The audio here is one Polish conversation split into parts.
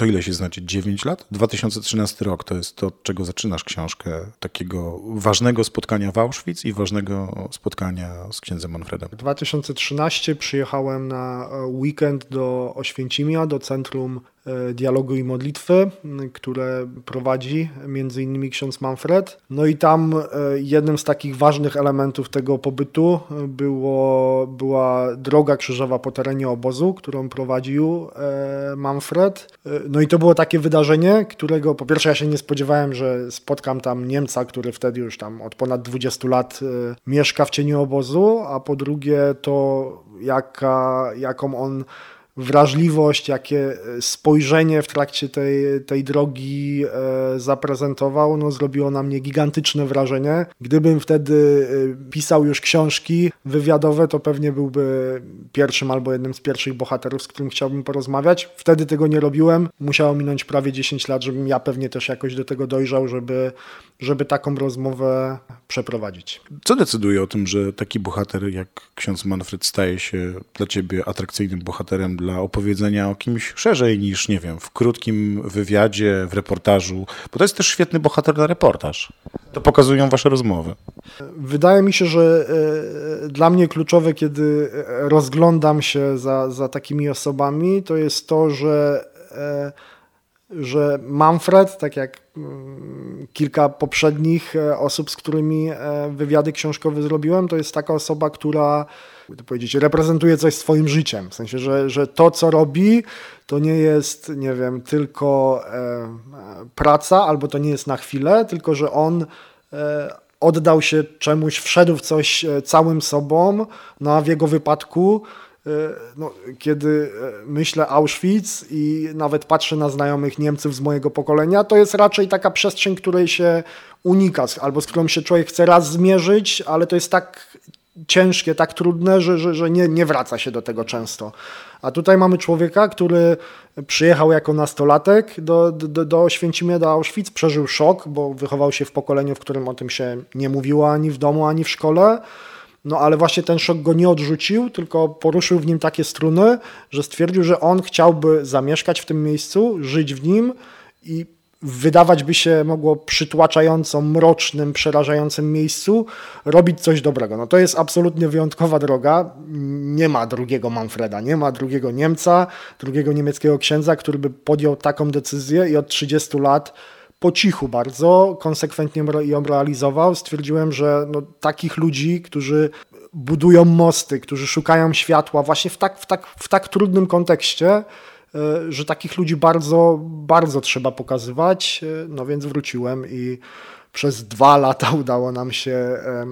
To ile się znacie? 9 lat? 2013 rok to jest to, od czego zaczynasz książkę takiego ważnego spotkania w Auschwitz i ważnego spotkania z księdzem Manfredem. 2013 przyjechałem na e, weekend do Oświęcimia, do Centrum dialogu i modlitwy, które prowadzi między innymi ksiądz Manfred. No i tam e, jednym z takich ważnych elementów tego pobytu było, była droga krzyżowa po terenie obozu, którą prowadził e, Manfred. No i to było takie wydarzenie, którego po pierwsze ja się nie spodziewałem, że spotkam tam Niemca, który wtedy już tam od ponad 20 lat mieszka w cieniu obozu, a po drugie to jaka, jaką on wrażliwość, jakie e, spojrzenie w trakcie tej, tej drogi e, zaprezentował, no zrobiło na mnie gigantyczne wrażenie. Gdybym wtedy e, pisał już książki wywiadowe, to pewnie byłby pierwszym albo jednym z pierwszych bohaterów, z którym chciałbym porozmawiać. Wtedy tego nie robiłem. Musiało minąć prawie 10 lat, żebym ja pewnie też jakoś do tego dojrzał, żeby, żeby taką rozmowę przeprowadzić. Co decyduje o tym, że taki bohater jak ksiądz Manfred staje się dla ciebie atrakcyjnym bohaterem dla opowiedzenia o kimś szerzej niż, nie wiem, w krótkim wywiadzie, w reportażu, bo to jest też świetny bohater na reportaż. To pokazują wasze rozmowy. Wydaje mi się, że e, dla mnie kluczowe, kiedy rozglądam się za, za takimi osobami, to jest to, że e, że Manfred, tak jak mm, kilka poprzednich e, osób, z którymi wywiady książkowe zrobiłem, to jest taka osoba, która to powiedzieć, reprezentuje coś swoim życiem. W sensie, że, że to, co robi, to nie jest, nie wiem, tylko e, praca, albo to nie jest na chwilę, tylko że on e, oddał się czemuś, wszedł w coś e, całym sobą, no a w jego wypadku e, no, kiedy e, myślę Auschwitz i nawet patrzę na znajomych Niemców z mojego pokolenia, to jest raczej taka przestrzeń, której się unika, albo z którą się człowiek chce raz zmierzyć, ale to jest tak ciężkie, tak trudne, że, że, że nie, nie wraca się do tego często. A tutaj mamy człowieka, który przyjechał jako nastolatek do, do, do Święcimia, do Auschwitz, przeżył szok, bo wychował się w pokoleniu, w którym o tym się nie mówiło ani w domu, ani w szkole. No ale właśnie ten szok go nie odrzucił, tylko poruszył w nim takie struny, że stwierdził, że on chciałby zamieszkać w tym miejscu, żyć w nim i wydawać by się mogło przytłaczająco mrocznym, przerażającym miejscu, robić coś dobrego. No to jest absolutnie wyjątkowa droga. Nie ma drugiego Manfreda, nie ma drugiego Niemca, drugiego niemieckiego księdza, który by podjął taką decyzję i od 30 lat po cichu bardzo, konsekwentnie ją realizował. Stwierdziłem, że no, takich ludzi, którzy budują mosty, którzy szukają światła właśnie w tak, w tak, w tak trudnym kontekście, E, że takich ludzi bardzo, bardzo trzeba pokazywać. E, no więc wróciłem i przez dwa lata udało nam się e,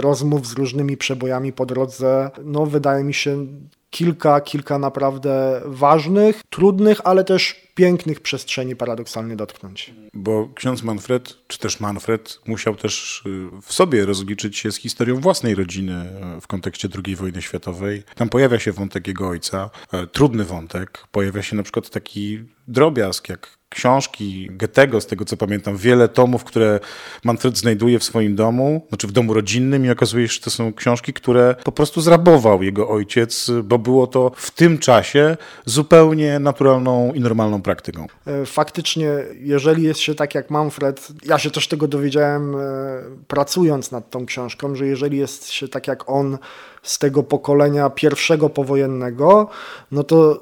rozmów z różnymi przebojami po drodze. No wydaje mi się kilka, kilka naprawdę ważnych, trudnych, ale też pięknych przestrzeni paradoksalnie dotknąć. Bo ksiądz Manfred, czy też Manfred, musiał też y, w sobie rozliczyć się z historią własnej rodziny y, w kontekście II wojny światowej. Tam pojawia się wątek jego ojca, e, trudny wątek. Pojawia się na przykład taki drobiazg, jak książki Goethego, z tego co pamiętam, wiele tomów, które Manfred znajduje w swoim domu, znaczy w domu rodzinnym i okazuje się, że to są książki, które po prostu zrabował jego ojciec, bo było to w tym czasie zupełnie naturalną i normalną praktyką. E, faktycznie, jeżeli jest się tak jak Manfred, ja się też tego dowiedziałem e, pracując nad tą książką, że jeżeli jest się tak jak on z tego pokolenia pierwszego powojennego, no to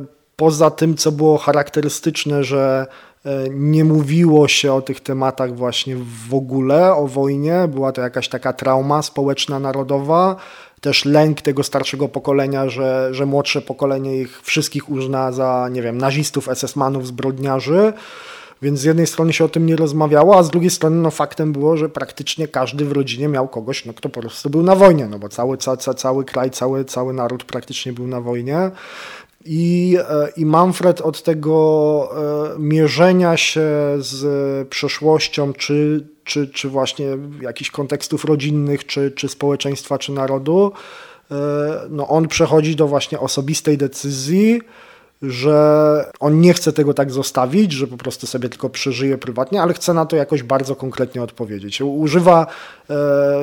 e, poza tym, co było charakterystyczne, że e, nie mówiło się o tych tematach właśnie w ogóle, o wojnie, była to jakaś taka trauma społeczna, narodowa, też lęk tego starszego pokolenia, że, że młodsze pokolenie ich wszystkich uzna za, nie wiem, nazistów, SS-manów, zbrodniarzy. Więc z jednej strony się o tym nie rozmawiało, a z drugiej strony no, faktem było, że praktycznie każdy w rodzinie miał kogoś, no, kto po prostu był na wojnie, no bo cały, ca, ca, cały kraj, cały, cały naród praktycznie był na wojnie. I, e, I Manfred od tego e, mierzenia się z przeszłością, czy, czy, czy właśnie jakichś kontekstów rodzinnych, czy, czy społeczeństwa, czy narodu, e, no on przechodzi do właśnie osobistej decyzji, że on nie chce tego tak zostawić, że po prostu sobie tylko przeżyje prywatnie, ale chce na to jakoś bardzo konkretnie odpowiedzieć. Używa e,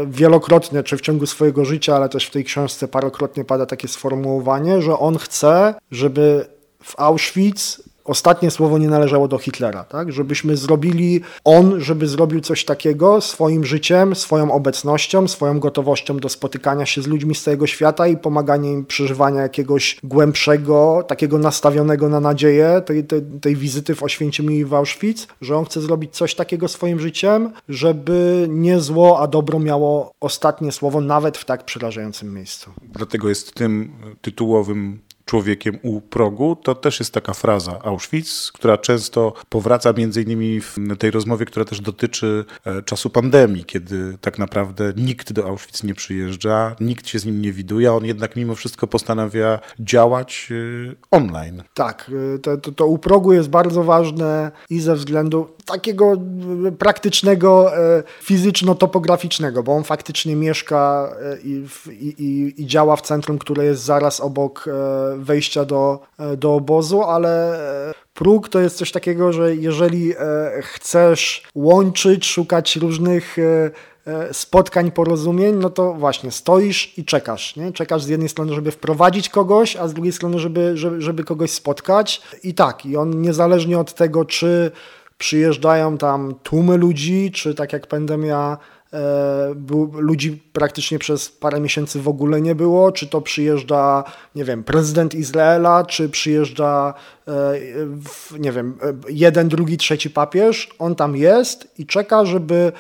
wielokrotnie, czy w ciągu swojego życia, ale też w tej książce parokrotnie pada takie sformułowanie, że on chce, żeby w Auschwitz ostatnie słowo nie należało do Hitlera, tak? Żebyśmy zrobili, on, żeby zrobił coś takiego swoim życiem, swoją obecnością, swoją gotowością do spotykania się z ludźmi z całego świata i pomagania im przeżywania jakiegoś głębszego, takiego nastawionego na nadzieję tej, tej, tej wizyty w Oświęcimiu i w Auschwitz, że on chce zrobić coś takiego swoim życiem, żeby nie zło, a dobro miało ostatnie słowo nawet w tak przerażającym miejscu. Dlatego jest tym tytułowym człowiekiem u progu, to też jest taka fraza Auschwitz, która często powraca między innymi w tej rozmowie, która też dotyczy e, czasu pandemii, kiedy tak naprawdę nikt do Auschwitz nie przyjeżdża, nikt się z nim nie widuje, on jednak mimo wszystko postanawia działać e, online. Tak, e, to, to, to u progu jest bardzo ważne i ze względu takiego praktycznego, fizyczno-topograficznego, bo on faktycznie mieszka i, i, i działa w centrum, które jest zaraz obok wejścia do, e, do obozu, ale e, próg to jest coś takiego, że jeżeli e, chcesz łączyć, szukać różnych spotkań, porozumień, no to właśnie stoisz i czekasz. Nie? Czekasz z jednej strony, żeby wprowadzić kogoś, a z drugiej strony, żeby, żeby, żeby kogoś spotkać. I tak, i on niezależnie od tego, czy przyjeżdżają tam tłumy ludzi, czy tak jak pandemia był, ludzi praktycznie przez parę miesięcy w ogóle nie było, czy to przyjeżdża, nie wiem, prezydent Izraela, czy przyjeżdża, e, nie wiem, e, jeden, drugi, trzeci papież, on tam jest i czeka, żeby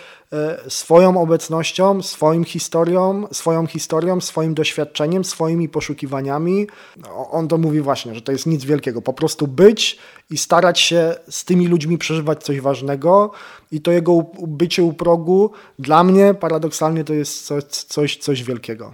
swoją obecnością, swoim historią, swoją historią, swoim doświadczeniem, swoimi poszukiwaniami, on to mówi właśnie, że to jest nic wielkiego, po prostu być i starać się z tymi ludźmi przeżywać coś ważnego i to jego bycie u progu dla mnie paradoksalnie to jest coś, coś, coś wielkiego.